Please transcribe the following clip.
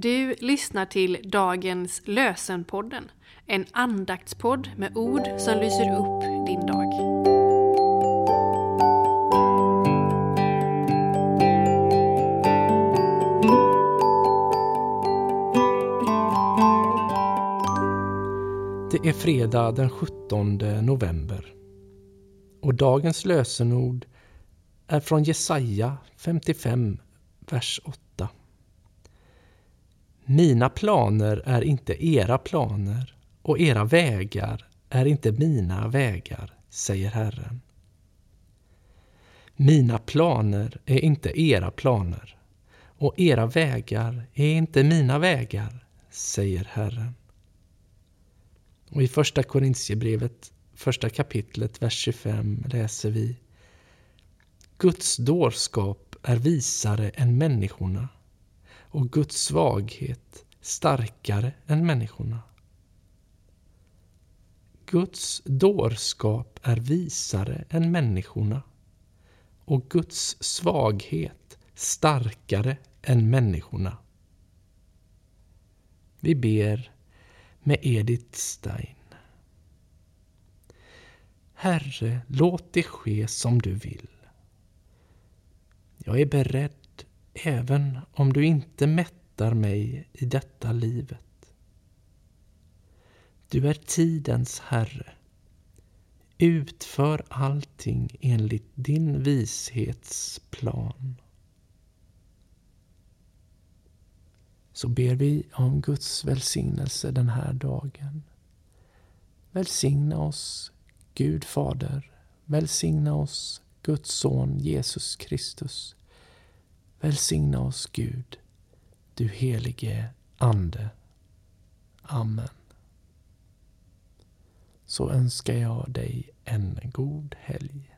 Du lyssnar till dagens Lösenpodden, en andaktspodd med ord som lyser upp din dag. Det är fredag den 17 november och dagens lösenord är från Jesaja 55, vers 8. Mina planer är inte era planer och era vägar är inte mina vägar, säger Herren. Mina planer är inte era planer och era vägar är inte mina vägar, säger Herren. Och i första Korintierbrevet, första kapitlet, vers 25 läser vi Guds dårskap är visare än människorna och Guds svaghet starkare än människorna. Guds dårskap är visare än människorna och Guds svaghet starkare än människorna. Vi ber med Edith Stein. Herre, låt det ske som du vill. Jag är beredd även om du inte mättar mig i detta livet. Du är tidens Herre. Utför allting enligt din vishetsplan. Så ber vi om Guds välsignelse den här dagen. Välsigna oss, Gud Fader. Välsigna oss, Guds son Jesus Kristus. Välsigna oss Gud, du helige Ande. Amen. Så önskar jag dig en god helg.